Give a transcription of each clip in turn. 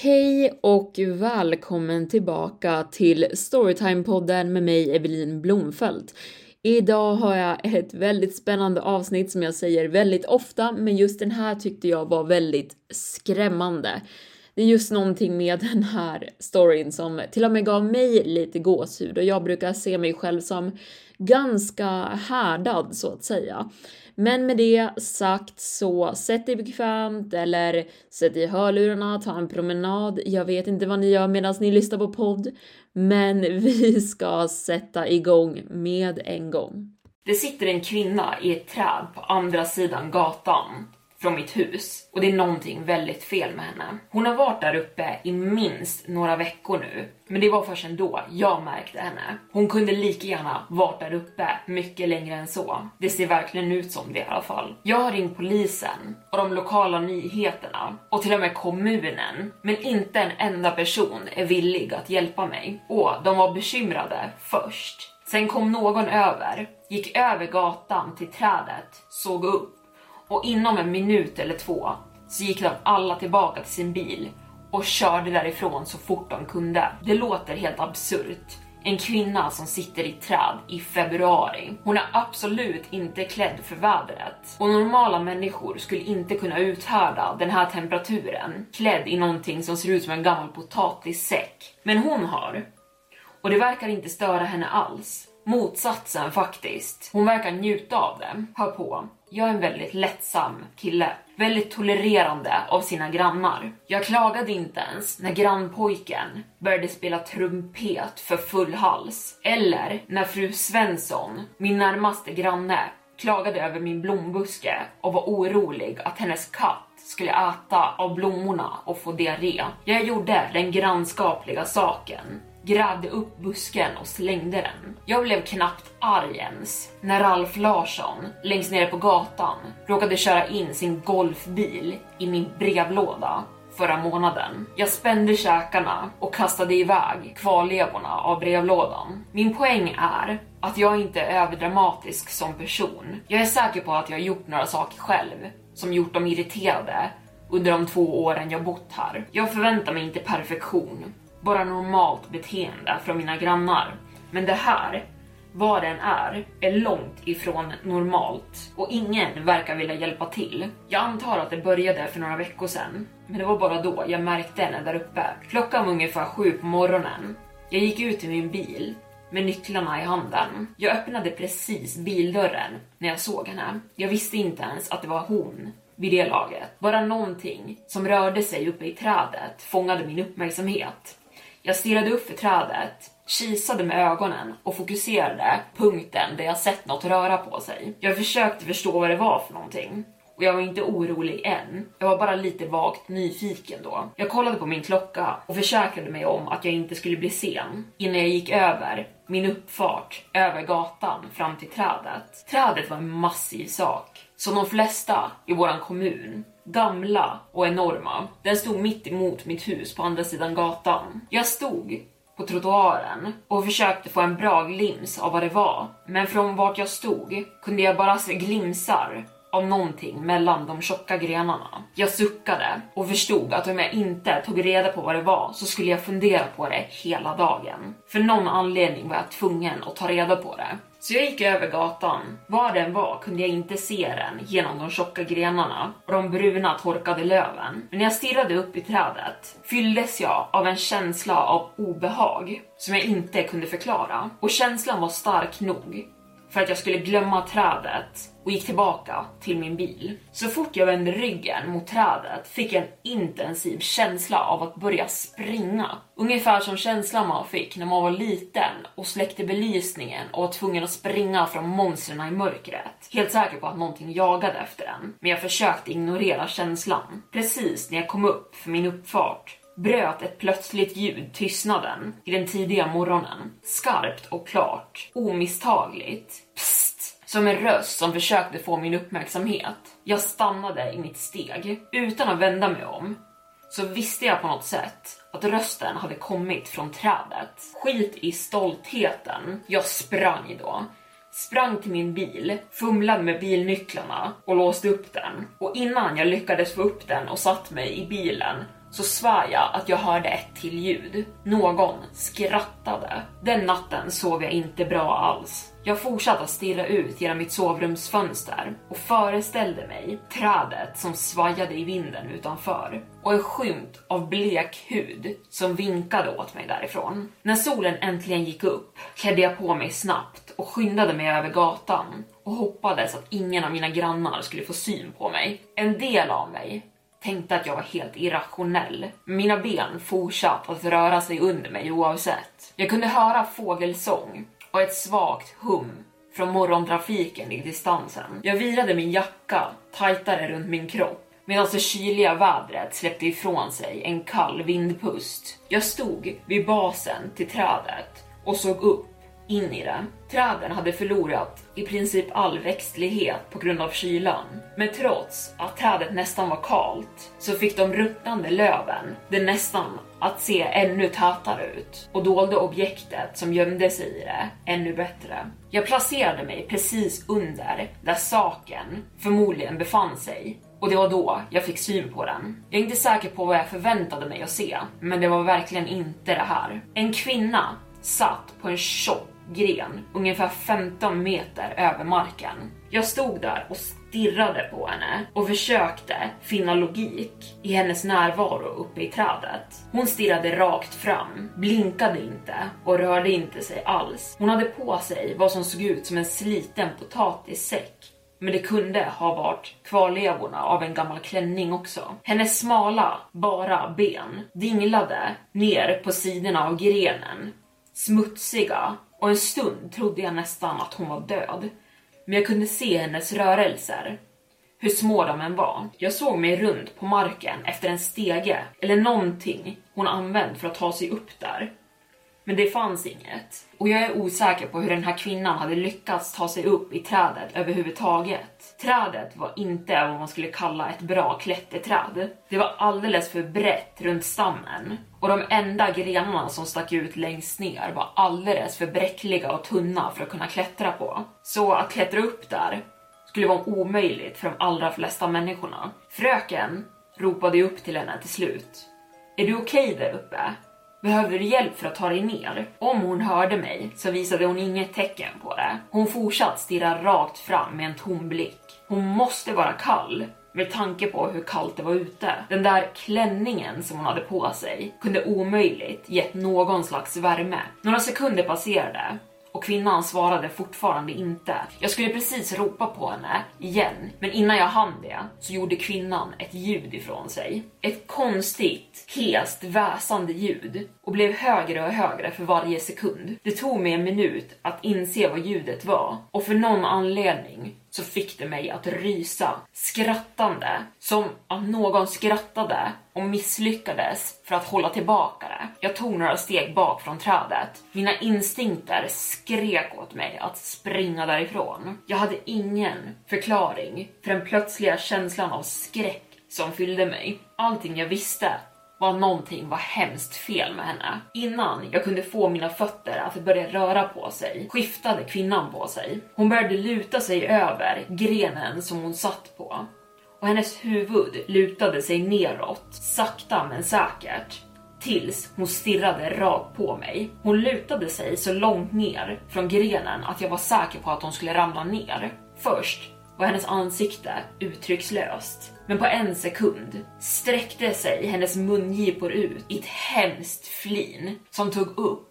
Hej och välkommen tillbaka till Storytime-podden med mig Evelin Blomfelt. Idag har jag ett väldigt spännande avsnitt som jag säger väldigt ofta, men just den här tyckte jag var väldigt skrämmande. Det är just någonting med den här storyn som till och med gav mig lite gåshud och jag brukar se mig själv som ganska härdad så att säga. Men med det sagt så sätt dig bekvämt eller sätt i hörlurarna, ta en promenad. Jag vet inte vad ni gör medan ni lyssnar på podd, men vi ska sätta igång med en gång. Det sitter en kvinna i ett träd på andra sidan gatan från mitt hus och det är någonting väldigt fel med henne. Hon har varit där uppe i minst några veckor nu, men det var först ändå jag märkte henne. Hon kunde lika gärna varit där uppe mycket längre än så. Det ser verkligen ut som det i alla fall. Jag har ringt polisen och de lokala nyheterna och till och med kommunen, men inte en enda person är villig att hjälpa mig. Och de var bekymrade först. Sen kom någon över, gick över gatan till trädet, såg upp och inom en minut eller två så gick de alla tillbaka till sin bil och körde därifrån så fort de kunde. Det låter helt absurt. En kvinna som sitter i träd i februari. Hon är absolut inte klädd för vädret och normala människor skulle inte kunna uthärda den här temperaturen klädd i någonting som ser ut som en gammal potatissäck. Men hon har. Och det verkar inte störa henne alls. Motsatsen faktiskt. Hon verkar njuta av det. Hör på. Jag är en väldigt lättsam kille. Väldigt tolererande av sina grannar. Jag klagade inte ens när grannpojken började spela trumpet för full hals. Eller när fru Svensson, min närmaste granne, klagade över min blombuske och var orolig att hennes katt skulle äta av blommorna och få diarré. Jag gjorde den grannskapliga saken grävde upp busken och slängde den. Jag blev knappt arg ens när Ralf Larsson längst nere på gatan råkade köra in sin golfbil i min brevlåda förra månaden. Jag spände käkarna och kastade iväg kvarlevorna av brevlådan. Min poäng är att jag inte är överdramatisk som person. Jag är säker på att jag har gjort några saker själv som gjort dem irriterade under de två åren jag bott här. Jag förväntar mig inte perfektion, bara normalt beteende från mina grannar. Men det här, vad den är, är långt ifrån normalt och ingen verkar vilja hjälpa till. Jag antar att det började för några veckor sedan, men det var bara då jag märkte henne där uppe. Klockan var ungefär sju på morgonen. Jag gick ut i min bil med nycklarna i handen. Jag öppnade precis bildörren när jag såg henne. Jag visste inte ens att det var hon vid det laget. Bara någonting som rörde sig uppe i trädet fångade min uppmärksamhet. Jag stirrade upp för trädet, kisade med ögonen och fokuserade punkten där jag sett något röra på sig. Jag försökte förstå vad det var för någonting. Och jag var inte orolig än. Jag var bara lite vagt nyfiken då. Jag kollade på min klocka och försäkrade mig om att jag inte skulle bli sen innan jag gick över min uppfart över gatan fram till trädet. Trädet var en massiv sak, som de flesta i våran kommun gamla och enorma. Den stod mitt emot mitt hus på andra sidan gatan. Jag stod på trottoaren och försökte få en bra glims av vad det var. Men från vart jag stod kunde jag bara se glimsar av någonting mellan de tjocka grenarna. Jag suckade och förstod att om jag inte tog reda på vad det var så skulle jag fundera på det hela dagen. För någon anledning var jag tvungen att ta reda på det. Så jag gick över gatan. Var den var kunde jag inte se den genom de tjocka grenarna och de bruna torkade löven. Men när jag stirrade upp i trädet fylldes jag av en känsla av obehag som jag inte kunde förklara. Och känslan var stark nog för att jag skulle glömma trädet och gick tillbaka till min bil. Så fort jag vände ryggen mot trädet fick jag en intensiv känsla av att börja springa. Ungefär som känslan man fick när man var liten och släckte belysningen och var tvungen att springa från monstren i mörkret. Helt säker på att någonting jagade efter en. Men jag försökte ignorera känslan. Precis när jag kom upp för min uppfart bröt ett plötsligt ljud tystnaden i den tidiga morgonen. Skarpt och klart, omisstagligt. Psst! Som en röst som försökte få min uppmärksamhet. Jag stannade i mitt steg. Utan att vända mig om så visste jag på något sätt att rösten hade kommit från trädet. Skit i stoltheten. Jag sprang då. Sprang till min bil, fumlade med bilnycklarna och låste upp den. Och innan jag lyckades få upp den och satt mig i bilen så svär jag att jag hörde ett till ljud. Någon skrattade. Den natten sov jag inte bra alls. Jag fortsatte att stirra ut genom mitt sovrumsfönster och föreställde mig trädet som svajade i vinden utanför och en skymt av blek hud som vinkade åt mig därifrån. När solen äntligen gick upp klädde jag på mig snabbt och skyndade mig över gatan och hoppades att ingen av mina grannar skulle få syn på mig. En del av mig tänkte att jag var helt irrationell. Mina ben fortsatte att röra sig under mig oavsett. Jag kunde höra fågelsång och ett svagt hum från morgontrafiken i distansen. Jag virade min jacka tajtare runt min kropp medan det kyliga vädret släppte ifrån sig en kall vindpust. Jag stod vid basen till trädet och såg upp in i det. Träden hade förlorat i princip all växtlighet på grund av kylan. Men trots att trädet nästan var kalt så fick de ruttnande löven det nästan att se ännu tätare ut och dolde objektet som gömde sig i det ännu bättre. Jag placerade mig precis under där saken förmodligen befann sig och det var då jag fick syn på den. Jag är inte säker på vad jag förväntade mig att se, men det var verkligen inte det här. En kvinna satt på en tjock gren ungefär 15 meter över marken. Jag stod där och stirrade på henne och försökte finna logik i hennes närvaro uppe i trädet. Hon stirrade rakt fram, blinkade inte och rörde inte sig alls. Hon hade på sig vad som såg ut som en sliten potatissäck men det kunde ha varit kvarlevorna av en gammal klänning också. Hennes smala, bara ben dinglade ner på sidorna av grenen, smutsiga och en stund trodde jag nästan att hon var död. Men jag kunde se hennes rörelser, hur små de än var. Jag såg mig runt på marken efter en stege eller någonting hon använt för att ta sig upp där. Men det fanns inget. Och jag är osäker på hur den här kvinnan hade lyckats ta sig upp i trädet överhuvudtaget. Trädet var inte vad man skulle kalla ett bra klätterträd. Det var alldeles för brett runt stammen och de enda grenarna som stack ut längst ner var alldeles för bräckliga och tunna för att kunna klättra på. Så att klättra upp där skulle vara omöjligt för de allra flesta människorna. Fröken ropade upp till henne till slut. Är du okej okay där uppe? Behöver du hjälp för att ta dig ner? Om hon hörde mig så visade hon inget tecken på det. Hon fortsatte stirra rakt fram med en tom blick. Hon måste vara kall med tanke på hur kallt det var ute. Den där klänningen som hon hade på sig kunde omöjligt gett någon slags värme. Några sekunder passerade och kvinnan svarade fortfarande inte. Jag skulle precis ropa på henne igen, men innan jag hann det så gjorde kvinnan ett ljud ifrån sig. Ett konstigt, hest, väsande ljud och blev högre och högre för varje sekund. Det tog mig en minut att inse vad ljudet var och för någon anledning så fick det mig att rysa, skrattande, som att någon skrattade och misslyckades för att hålla tillbaka det. Jag tog några steg bak från trädet. Mina instinkter skrek åt mig att springa därifrån. Jag hade ingen förklaring för den plötsliga känslan av skräck som fyllde mig. Allting jag visste var någonting var hemskt fel med henne. Innan jag kunde få mina fötter att börja röra på sig skiftade kvinnan på sig. Hon började luta sig över grenen som hon satt på och hennes huvud lutade sig neråt, sakta men säkert. Tills hon stirrade rakt på mig. Hon lutade sig så långt ner från grenen att jag var säker på att hon skulle ramla ner. Först och hennes ansikte uttryckslöst. Men på en sekund sträckte sig hennes mungipor ut i ett hemskt flin som tog upp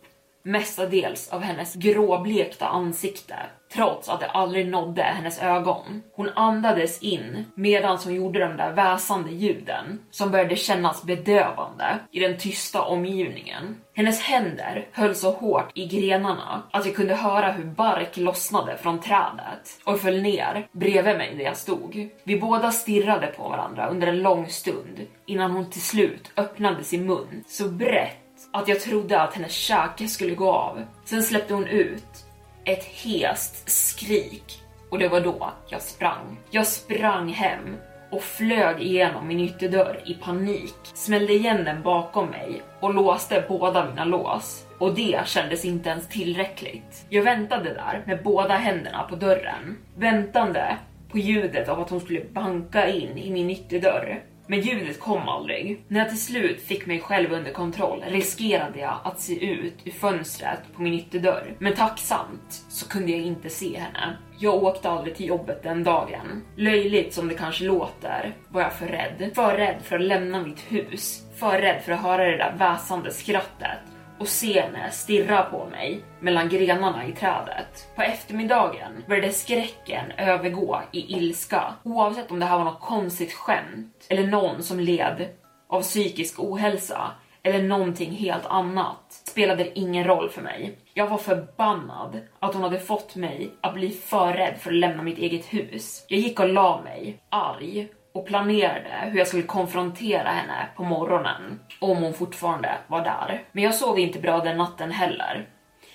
mestadels av hennes gråblekta ansikte trots att det aldrig nådde hennes ögon. Hon andades in medan hon gjorde de där väsande ljuden som började kännas bedövande i den tysta omgivningen. Hennes händer höll så hårt i grenarna att jag kunde höra hur bark lossnade från trädet och föll ner bredvid mig där jag stod. Vi båda stirrade på varandra under en lång stund innan hon till slut öppnade sin mun så brett att jag trodde att hennes käke skulle gå av. Sen släppte hon ut ett hest skrik och det var då jag sprang. Jag sprang hem och flög igenom min ytterdörr i panik, smällde igen den bakom mig och låste båda mina lås. Och det kändes inte ens tillräckligt. Jag väntade där med båda händerna på dörren, väntande på ljudet av att hon skulle banka in i min ytterdörr. Men ljudet kom aldrig. När jag till slut fick mig själv under kontroll riskerade jag att se ut ur fönstret på min ytterdörr. Men tacksamt så kunde jag inte se henne. Jag åkte aldrig till jobbet den dagen. Löjligt som det kanske låter var jag för rädd. För rädd för att lämna mitt hus. För rädd för att höra det där väsande skrattet och se stirrar på mig mellan grenarna i trädet. På eftermiddagen började skräcken övergå i ilska, oavsett om det här var något konstigt skämt eller någon som led av psykisk ohälsa eller någonting helt annat spelade ingen roll för mig. Jag var förbannad att hon hade fått mig att bli för rädd för att lämna mitt eget hus. Jag gick och la mig, arg och planerade hur jag skulle konfrontera henne på morgonen om hon fortfarande var där. Men jag sov inte bra den natten heller.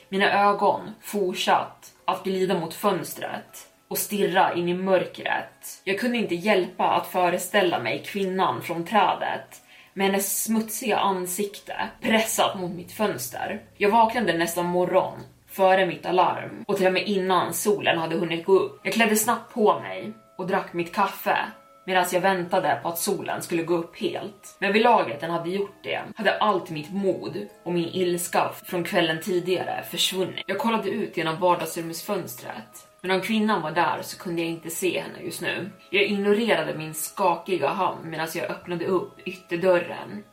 Mina ögon fortsatt att glida mot fönstret och stirra in i mörkret. Jag kunde inte hjälpa att föreställa mig kvinnan från trädet med hennes smutsiga ansikte pressat mot mitt fönster. Jag vaknade nästan morgon före mitt alarm och till och med innan solen hade hunnit gå upp. Jag klädde snabbt på mig och drack mitt kaffe medan jag väntade på att solen skulle gå upp helt. Men vid laget den hade gjort det hade allt mitt mod och min ilska från kvällen tidigare försvunnit. Jag kollade ut genom vardagsrumsfönstret men om kvinnan var där så kunde jag inte se henne just nu. Jag ignorerade min skakiga hand medan jag öppnade upp ytterdörren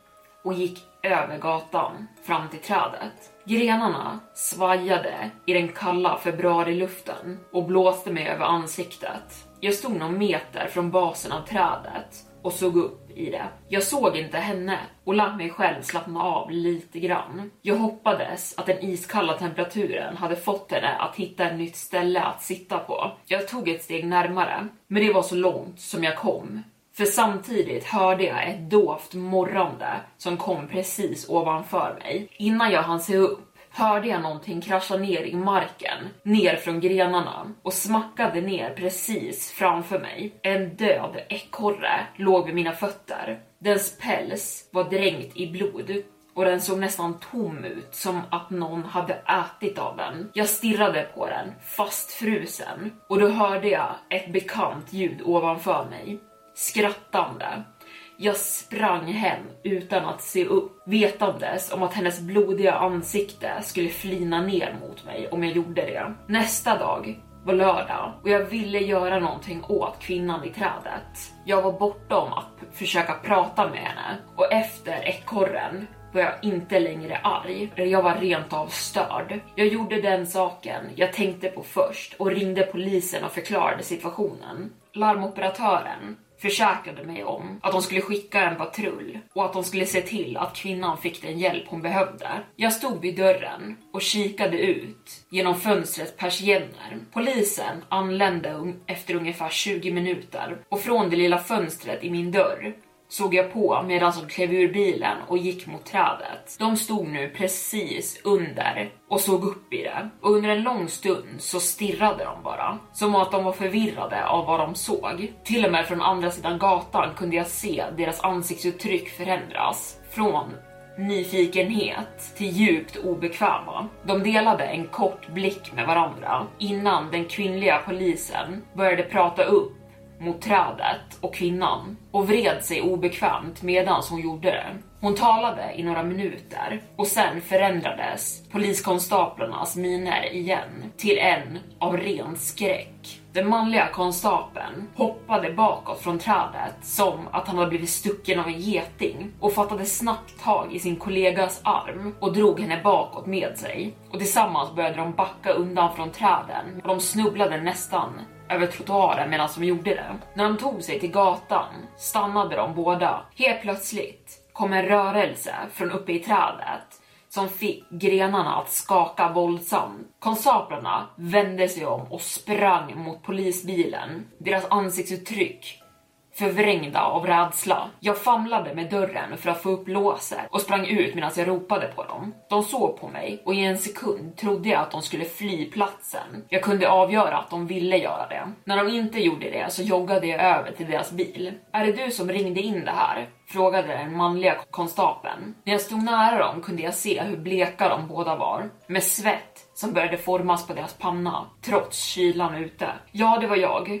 och gick över gatan fram till trädet. Grenarna svajade i den kalla februariluften och blåste mig över ansiktet. Jag stod någon meter från basen av trädet och såg upp i det. Jag såg inte henne och lät mig själv slappna av lite grann. Jag hoppades att den iskalla temperaturen hade fått henne att hitta ett nytt ställe att sitta på. Jag tog ett steg närmare, men det var så långt som jag kom. För samtidigt hörde jag ett dovt morrande som kom precis ovanför mig. Innan jag hann se upp hörde jag någonting krascha ner i marken, ner från grenarna och smackade ner precis framför mig. En död ekorre låg vid mina fötter. Dens päls var dränkt i blod och den såg nästan tom ut, som att någon hade ätit av den. Jag stirrade på den, fastfrusen, och då hörde jag ett bekant ljud ovanför mig. Skrattande. Jag sprang hem utan att se upp, vetandes om att hennes blodiga ansikte skulle flina ner mot mig om jag gjorde det. Nästa dag var lördag och jag ville göra någonting åt kvinnan i trädet. Jag var bortom att försöka prata med henne och efter ekorren var jag inte längre arg, jag var rent av störd. Jag gjorde den saken jag tänkte på först och ringde polisen och förklarade situationen. Larmoperatören försäkrade mig om att de skulle skicka en patrull och att de skulle se till att kvinnan fick den hjälp hon behövde. Jag stod vid dörren och kikade ut genom fönstrets persienner. Polisen anlände efter ungefär 20 minuter och från det lilla fönstret i min dörr såg jag på medan de klev ur bilen och gick mot trädet. De stod nu precis under och såg upp i det och under en lång stund så stirrade de bara som att de var förvirrade av vad de såg. Till och med från andra sidan gatan kunde jag se deras ansiktsuttryck förändras från nyfikenhet till djupt obekväma. De delade en kort blick med varandra innan den kvinnliga polisen började prata upp mot trädet och kvinnan och vred sig obekvämt medan hon gjorde det. Hon talade i några minuter och sen förändrades poliskonstaplarnas miner igen till en av ren skräck. Den manliga konstapeln hoppade bakåt från trädet som att han hade blivit stucken av en geting och fattade snabbt tag i sin kollegas arm och drog henne bakåt med sig. Och tillsammans började de backa undan från träden och de snubblade nästan över trottoaren medan de gjorde det. När de tog sig till gatan stannade de båda. Helt plötsligt kom en rörelse från uppe i trädet som fick grenarna att skaka våldsamt. Konstaplarna vände sig om och sprang mot polisbilen. Deras ansiktsuttryck förvrängda av rädsla. Jag famlade med dörren för att få upp låset och sprang ut medan jag ropade på dem. De såg på mig och i en sekund trodde jag att de skulle fly platsen. Jag kunde avgöra att de ville göra det. När de inte gjorde det så joggade jag över till deras bil. Är det du som ringde in det här? Frågade den manliga konstapeln. När jag stod nära dem kunde jag se hur bleka de båda var, med svett som började formas på deras panna, trots kylan ute. Ja, det var jag.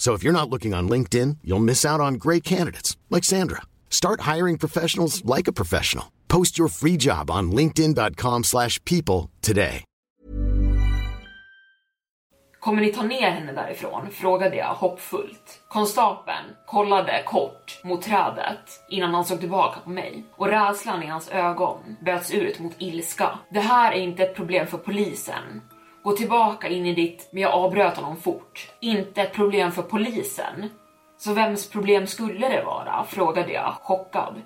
So if you're not looking on LinkedIn, you'll miss out on great candidates like Sandra. Start hiring professionals like a professional. Post your free job on linkedin.com/people today. Kommer ni ta ner henne därifrån? Frågade jag hoppfullt. Konstapeln kollade kort mot trädet innan han såg tillbaka på mig och rädslan i hans ögon böts ut mot ilska. Det här är inte ett problem för polisen. Gå tillbaka in i ditt... Men jag avbröt honom fort. Inte ett problem för polisen. Så vems problem skulle det vara? Frågade jag chockad.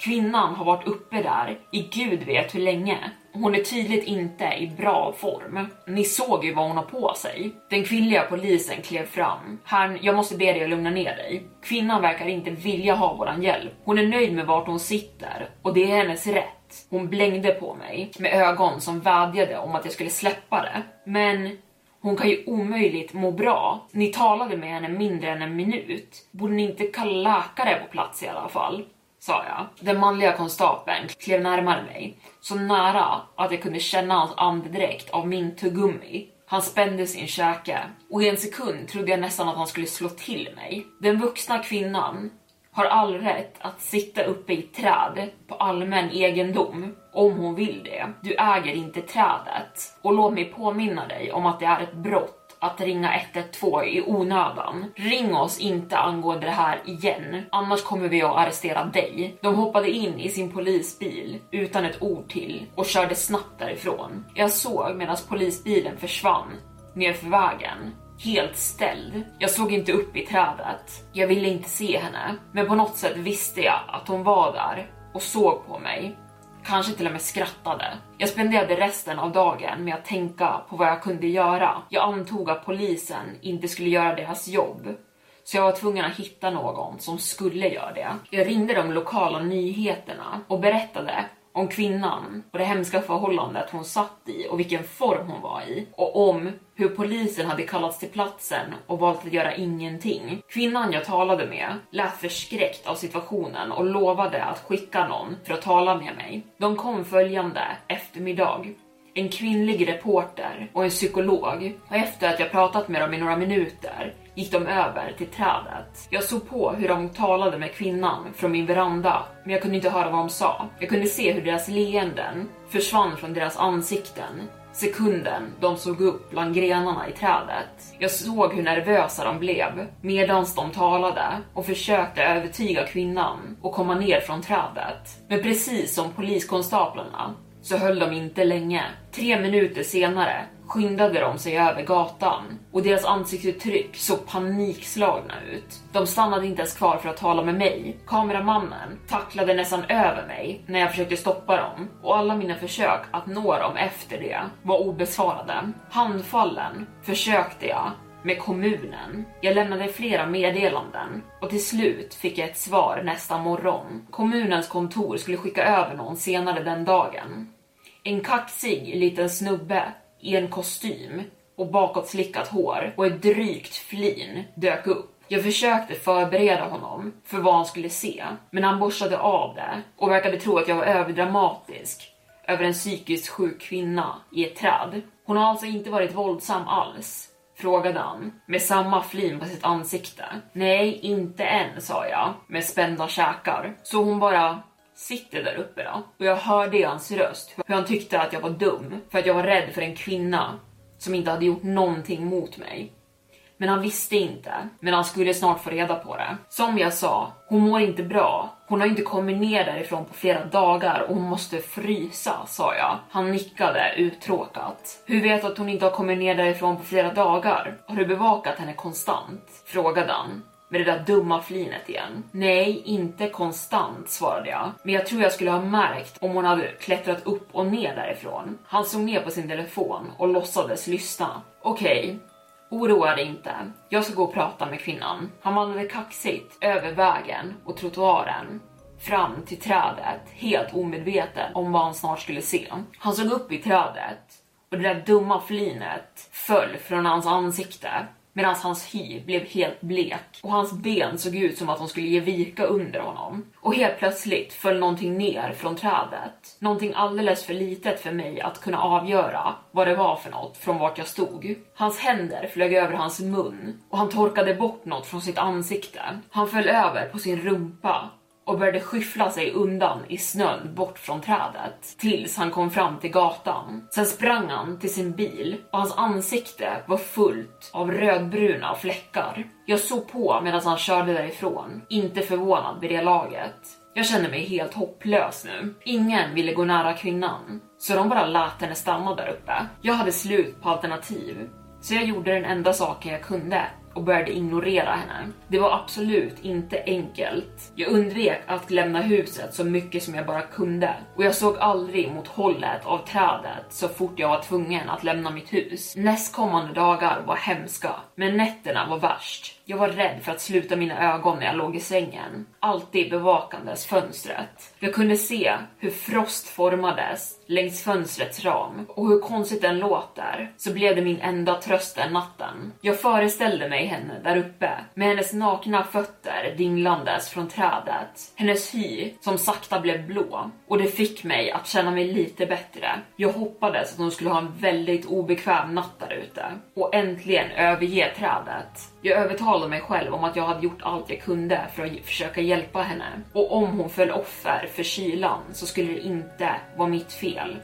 Kvinnan har varit uppe där i gud vet hur länge. Hon är tydligt inte i bra form. Ni såg ju vad hon har på sig. Den kvinnliga polisen klev fram. Herrn, jag måste be dig att lugna ner dig. Kvinnan verkar inte vilja ha våran hjälp. Hon är nöjd med vart hon sitter och det är hennes rätt. Hon blängde på mig med ögon som vädjade om att jag skulle släppa det. Men hon kan ju omöjligt må bra. Ni talade med henne mindre än en minut. Borde ni inte kalla läkare på plats i alla fall? sa jag. Den manliga konstapeln klev närmare mig, så nära att jag kunde känna hans andedräkt av min tuggummi. Han spände sin käke och i en sekund trodde jag nästan att han skulle slå till mig. Den vuxna kvinnan har all rätt att sitta uppe i ett träd på allmän egendom om hon vill det. Du äger inte trädet. Och låt mig påminna dig om att det är ett brott att ringa 112 i onödan. Ring oss inte angående det här igen, annars kommer vi att arrestera dig. De hoppade in i sin polisbil utan ett ord till och körde snabbt därifrån. Jag såg medan polisbilen försvann nerför vägen helt ställd. Jag såg inte upp i trädet. Jag ville inte se henne, men på något sätt visste jag att hon var där och såg på mig. Kanske till och med skrattade. Jag spenderade resten av dagen med att tänka på vad jag kunde göra. Jag antog att polisen inte skulle göra deras jobb. Så jag var tvungen att hitta någon som skulle göra det. Jag ringde de lokala nyheterna och berättade om kvinnan och det hemska förhållandet hon satt i och vilken form hon var i och om hur polisen hade kallats till platsen och valt att göra ingenting. Kvinnan jag talade med lät förskräckt av situationen och lovade att skicka någon för att tala med mig. De kom följande eftermiddag en kvinnlig reporter och en psykolog och efter att jag pratat med dem i några minuter gick de över till trädet. Jag såg på hur de talade med kvinnan från min veranda, men jag kunde inte höra vad de sa. Jag kunde se hur deras leenden försvann från deras ansikten sekunden de såg upp bland grenarna i trädet. Jag såg hur nervösa de blev medans de talade och försökte övertyga kvinnan att komma ner från trädet. Men precis som poliskonstaplarna så höll de inte länge. Tre minuter senare skyndade de sig över gatan och deras ansiktsuttryck såg panikslagna ut. De stannade inte ens kvar för att tala med mig. Kameramannen tacklade nästan över mig när jag försökte stoppa dem och alla mina försök att nå dem efter det var obesvarade. Handfallen försökte jag med kommunen. Jag lämnade flera meddelanden och till slut fick jag ett svar nästa morgon. Kommunens kontor skulle skicka över någon senare den dagen. En kaxig liten snubbe i en kostym och bakåtslickat hår och ett drygt flin dök upp. Jag försökte förbereda honom för vad han skulle se, men han borstade av det och verkade tro att jag var överdramatisk över en psykiskt sjuk kvinna i ett träd. Hon har alltså inte varit våldsam alls, frågade han med samma flin på sitt ansikte. Nej, inte än, sa jag med spända käkar. Så hon bara sitter där uppe då. Och jag hörde i hans röst hur han tyckte att jag var dum för att jag var rädd för en kvinna som inte hade gjort någonting mot mig. Men han visste inte, men han skulle snart få reda på det. Som jag sa, hon mår inte bra. Hon har inte kommit ner därifrån på flera dagar och hon måste frysa, sa jag. Han nickade uttråkat. Hur vet du att hon inte har kommit ner därifrån på flera dagar? Har du bevakat henne konstant? Frågade han med det där dumma flinet igen. Nej, inte konstant svarade jag, men jag tror jag skulle ha märkt om hon hade klättrat upp och ner därifrån. Han såg ner på sin telefon och låtsades lyssna. Okej, okay. Oroa dig inte. Jag ska gå och prata med kvinnan. Han vandrade kaxigt över vägen och trottoaren fram till trädet, helt omedveten om vad han snart skulle se. Han såg upp i trädet och det där dumma flinet föll från hans ansikte medan hans hy blev helt blek och hans ben såg ut som att de skulle ge vika under honom. Och helt plötsligt föll någonting ner från trädet. Någonting alldeles för litet för mig att kunna avgöra vad det var för något från vart jag stod. Hans händer flög över hans mun och han torkade bort något från sitt ansikte. Han föll över på sin rumpa och började skyffla sig undan i snön bort från trädet tills han kom fram till gatan. Sen sprang han till sin bil och hans ansikte var fullt av rödbruna fläckar. Jag såg på medan han körde därifrån, inte förvånad vid det laget. Jag kände mig helt hopplös nu. Ingen ville gå nära kvinnan, så de bara lät henne stanna där uppe. Jag hade slut på alternativ, så jag gjorde den enda saken jag kunde och började ignorera henne. Det var absolut inte enkelt. Jag undvek att lämna huset så mycket som jag bara kunde och jag såg aldrig mot hållet av trädet så fort jag var tvungen att lämna mitt hus. Nästkommande dagar var hemska, men nätterna var värst. Jag var rädd för att sluta mina ögon när jag låg i sängen, alltid bevakandes fönstret. Jag kunde se hur frost formades längs fönstrets ram och hur konstigt den låter, så blev det min enda tröst den natten. Jag föreställde mig henne där uppe med hennes nakna fötter dinglandes från trädet, hennes hy som sakta blev blå och det fick mig att känna mig lite bättre. Jag hoppades att hon skulle ha en väldigt obekväm natt där ute och äntligen överge trädet. Jag övertalade övertalade mig själv om att jag hade gjort allt jag kunde för att försöka hjälpa henne. Och om hon föll offer för kylan så skulle det inte vara mitt fel.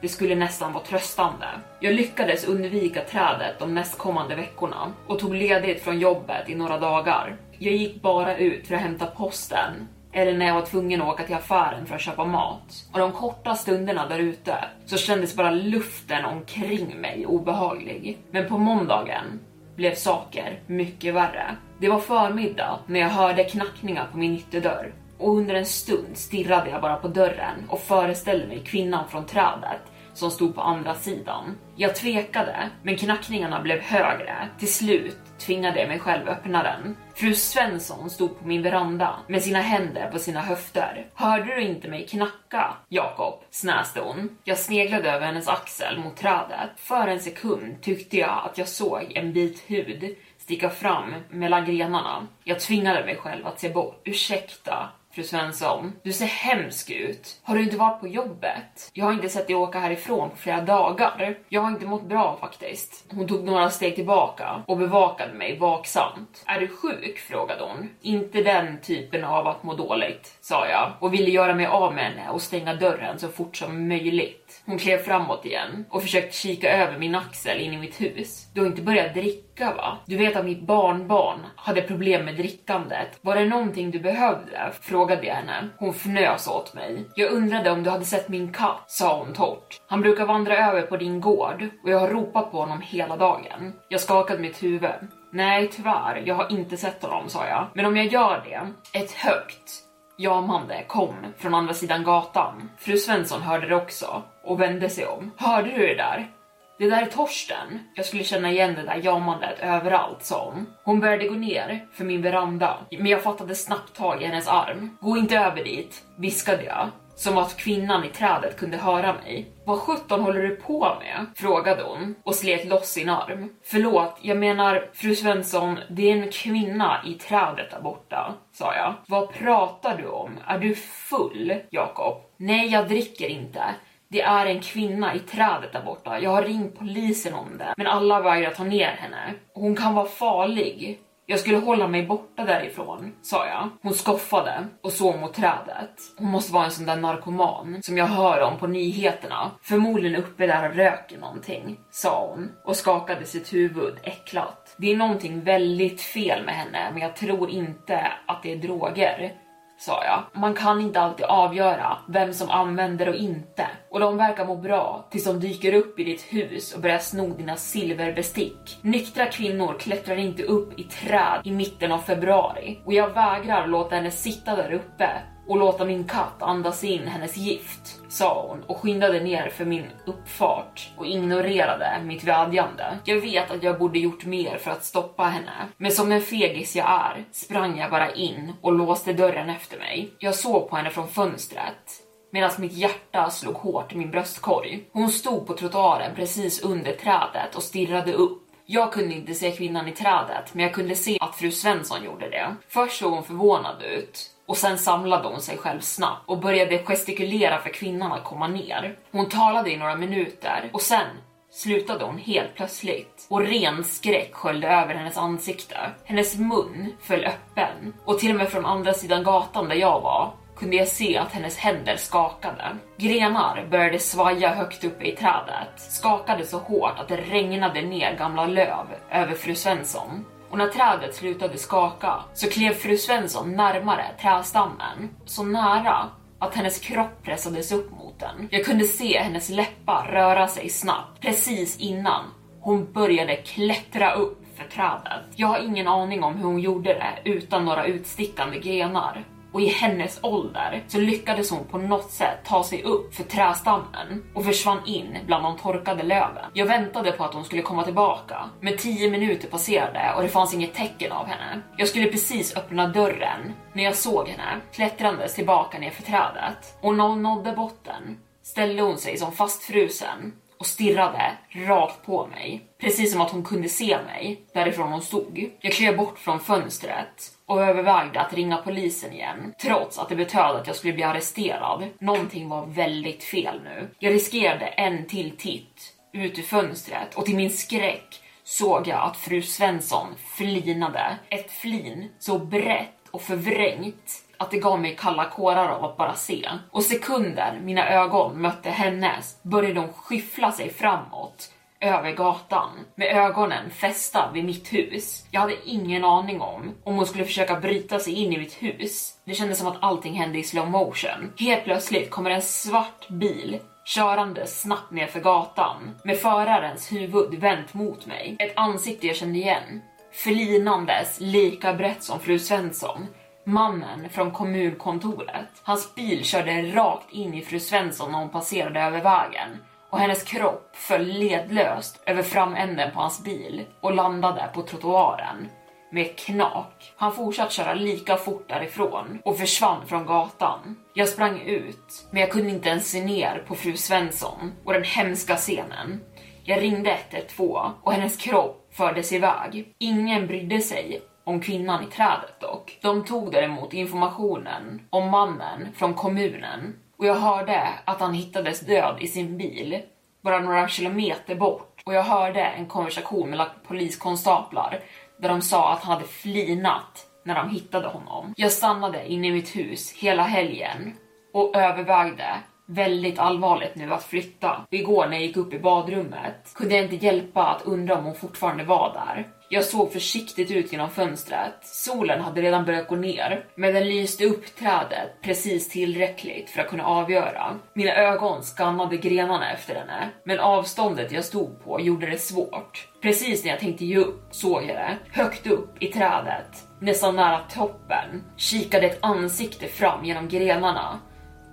Det skulle nästan vara tröstande. Jag lyckades undvika trädet de nästkommande veckorna och tog ledigt från jobbet i några dagar. Jag gick bara ut för att hämta posten eller när jag var tvungen att åka till affären för att köpa mat. Och de korta stunderna där ute så kändes bara luften omkring mig obehaglig. Men på måndagen blev saker mycket värre. Det var förmiddag när jag hörde knackningar på min ytterdörr och under en stund stirrade jag bara på dörren och föreställde mig kvinnan från trädet som stod på andra sidan. Jag tvekade, men knackningarna blev högre. Till slut tvingade jag mig själv öppna den. Fru Svensson stod på min veranda med sina händer på sina höfter. Hörde du inte mig knacka, Jakob? snäste hon. Jag sneglade över hennes axel mot trädet. För en sekund tyckte jag att jag såg en bit hud sticka fram mellan grenarna. Jag tvingade mig själv att se bort. Ursäkta, Fru Svensson, du ser hemsk ut. Har du inte varit på jobbet? Jag har inte sett dig åka härifrån på flera dagar. Jag har inte mått bra faktiskt. Hon tog några steg tillbaka och bevakade mig vaksamt. Är du sjuk? frågade hon. Inte den typen av att må dåligt, sa jag och ville göra mig av med henne och stänga dörren så fort som möjligt. Hon klev framåt igen och försökte kika över min axel in i mitt hus. Du har inte börjat dricka va? Du vet att mitt barnbarn hade problem med drickandet. Var det någonting du behövde? Frågade jag henne. Hon fnös åt mig. Jag undrade om du hade sett min katt, sa hon torrt. Han brukar vandra över på din gård och jag har ropat på honom hela dagen. Jag skakade mitt huvud. Nej, tyvärr, jag har inte sett honom, sa jag. Men om jag gör det, ett högt jamande kom från andra sidan gatan. Fru Svensson hörde det också och vände sig om. Hörde du det där? Det där är Torsten. Jag skulle känna igen det där jamandet överallt, sa hon. Hon började gå ner för min veranda, men jag fattade snabbt tag i hennes arm. Gå inte över dit, viskade jag. Som att kvinnan i trädet kunde höra mig. Vad sjutton håller du på med? Frågade hon och slet loss sin arm. Förlåt, jag menar fru Svensson, det är en kvinna i trädet där borta, sa jag. Vad pratar du om? Är du full, Jakob? Nej, jag dricker inte. Det är en kvinna i trädet där borta. Jag har ringt polisen om det, men alla vägrar ta ner henne. Hon kan vara farlig. Jag skulle hålla mig borta därifrån, sa jag. Hon skoffade och såg mot trädet. Hon måste vara en sån där narkoman som jag hör om på nyheterna. Förmodligen uppe där och röker någonting, sa hon och skakade sitt huvud äcklat. Det är någonting väldigt fel med henne, men jag tror inte att det är droger sa jag. Man kan inte alltid avgöra vem som använder och inte. Och de verkar må bra tills de dyker upp i ditt hus och börjar sno dina silverbestick. Nyktra kvinnor klättrar inte upp i träd i mitten av februari och jag vägrar låta henne sitta där uppe och låta min katt andas in hennes gift, sa hon och skyndade ner för min uppfart och ignorerade mitt vädjande. Jag vet att jag borde gjort mer för att stoppa henne, men som en fegis jag är sprang jag bara in och låste dörren efter mig. Jag såg på henne från fönstret medan mitt hjärta slog hårt i min bröstkorg. Hon stod på trottoaren precis under trädet och stirrade upp. Jag kunde inte se kvinnan i trädet, men jag kunde se att fru Svensson gjorde det. Först såg hon förvånad ut och sen samlade hon sig själv snabbt och började gestikulera för kvinnan att komma ner. Hon talade i några minuter och sen slutade hon helt plötsligt och ren skräck sköljde över hennes ansikte. Hennes mun föll öppen och till och med från andra sidan gatan där jag var kunde jag se att hennes händer skakade. Grenar började svaja högt uppe i trädet, skakade så hårt att det regnade ner gamla löv över fru Svensson. Och när trädet slutade skaka så klev fru Svensson närmare trädstammen, så nära att hennes kropp pressades upp mot den. Jag kunde se hennes läppar röra sig snabbt precis innan hon började klättra upp för trädet. Jag har ingen aning om hur hon gjorde det utan några utstickande grenar och i hennes ålder så lyckades hon på något sätt ta sig upp för trästammen och försvann in bland de torkade löven. Jag väntade på att hon skulle komma tillbaka, men 10 minuter passerade och det fanns inget tecken av henne. Jag skulle precis öppna dörren när jag såg henne klättrandes tillbaka ner för trädet och när hon nådde botten ställde hon sig som fastfrusen och stirrade rakt på mig. Precis som att hon kunde se mig därifrån hon stod. Jag klev bort från fönstret och övervägde att ringa polisen igen, trots att det betöd att jag skulle bli arresterad. Någonting var väldigt fel nu. Jag riskerade en till titt ut ur fönstret och till min skräck såg jag att fru Svensson flinade. Ett flin så brett och förvrängt att det gav mig kalla kårar av att bara se. Och sekunder mina ögon mötte hennes började hon skyffla sig framåt över gatan med ögonen fästa vid mitt hus. Jag hade ingen aning om om hon skulle försöka bryta sig in i mitt hus. Det kändes som att allting hände i slow motion. Helt plötsligt kommer en svart bil körande snabbt ner för gatan med förarens huvud vänt mot mig. Ett ansikte jag kände igen. Flinandes lika brett som fru Svensson. Mannen från kommunkontoret. Hans bil körde rakt in i fru Svensson när hon passerade över vägen och hennes kropp föll ledlöst över framänden på hans bil och landade på trottoaren med ett knak. Han fortsatte köra lika fort därifrån och försvann från gatan. Jag sprang ut, men jag kunde inte ens se ner på fru Svensson och den hemska scenen. Jag ringde 112 och hennes kropp fördes iväg. Ingen brydde sig om kvinnan i trädet dock. De tog däremot informationen om mannen från kommunen och jag hörde att han hittades död i sin bil bara några kilometer bort och jag hörde en konversation mellan poliskonstaplar där de sa att han hade flinat när de hittade honom. Jag stannade inne i mitt hus hela helgen och övervägde väldigt allvarligt nu att flytta. Igår när jag gick upp i badrummet kunde jag inte hjälpa att undra om hon fortfarande var där. Jag såg försiktigt ut genom fönstret. Solen hade redan börjat gå ner, men den lyste upp trädet precis tillräckligt för att kunna avgöra. Mina ögon skannade grenarna efter henne, men avståndet jag stod på gjorde det svårt. Precis när jag tänkte ge upp såg jag det, högt upp i trädet, nästan nära toppen, kikade ett ansikte fram genom grenarna.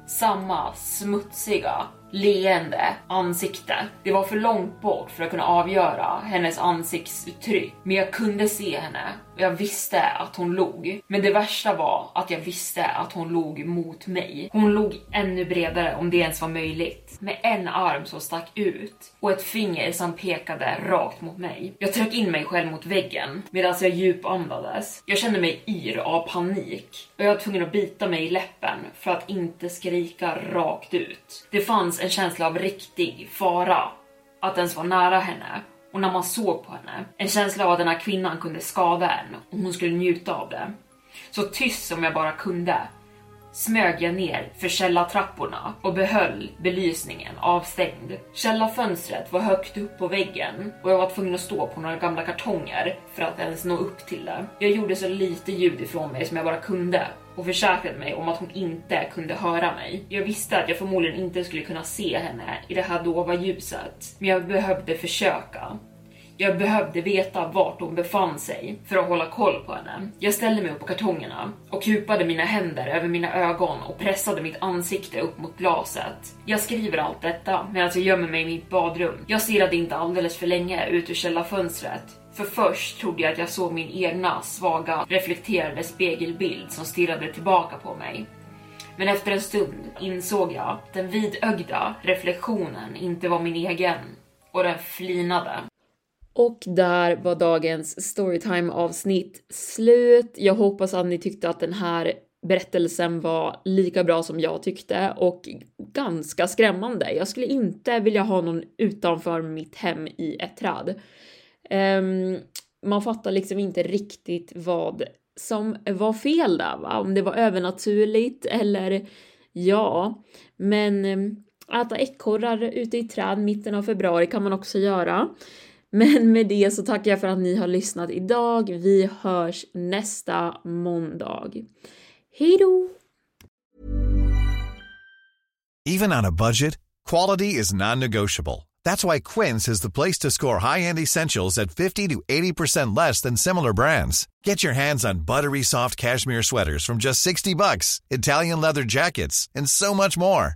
Samma smutsiga, leende ansikte. Det var för långt bort för att kunna avgöra hennes ansiktsuttryck, men jag kunde se henne och jag visste att hon log. Men det värsta var att jag visste att hon log mot mig. Hon log ännu bredare om det ens var möjligt, med en arm som stack ut och ett finger som pekade rakt mot mig. Jag tryckte in mig själv mot väggen medan jag djupandades. Jag kände mig yr av panik och jag var tvungen att bita mig i läppen för att inte skrika rakt ut. Det fanns en känsla av riktig fara att ens vara nära henne och när man såg på henne. En känsla av att den här kvinnan kunde skada en och hon skulle njuta av det. Så tyst som jag bara kunde smög jag ner för källartrapporna och behöll belysningen avstängd. Källarfönstret var högt upp på väggen och jag var tvungen att stå på några gamla kartonger för att ens nå upp till det. Jag gjorde så lite ljud ifrån mig som jag bara kunde och försäkrade mig om att hon inte kunde höra mig. Jag visste att jag förmodligen inte skulle kunna se henne i det här dova ljuset, men jag behövde försöka. Jag behövde veta vart hon befann sig för att hålla koll på henne. Jag ställde mig upp på kartongerna och kupade mina händer över mina ögon och pressade mitt ansikte upp mot glaset. Jag skriver allt detta medan jag gömmer mig i mitt badrum. Jag stirrade inte alldeles för länge ut ur källarfönstret för först trodde jag att jag såg min egna svaga reflekterade spegelbild som stirrade tillbaka på mig. Men efter en stund insåg jag att den vidögda reflektionen inte var min egen och den flinade. Och där var dagens storytime avsnitt slut. Jag hoppas att ni tyckte att den här berättelsen var lika bra som jag tyckte och ganska skrämmande. Jag skulle inte vilja ha någon utanför mitt hem i ett träd. Um, man fattar liksom inte riktigt vad som var fel där, va? Om det var övernaturligt eller ja, men ehm, äta ekorrar ute i träd mitten av februari kan man också göra. Men med det så tackar jag för att ni har lyssnat idag. Vi hörs nästa måndag. Hej då! Even on a budget, quality is non-negotiable. That's why Quince is the place to score high-end essentials at 50 to 80% less than similar brands. Get your hands on buttery soft cashmere sweaters from just 60 bucks, Italian leather jackets, and so much more.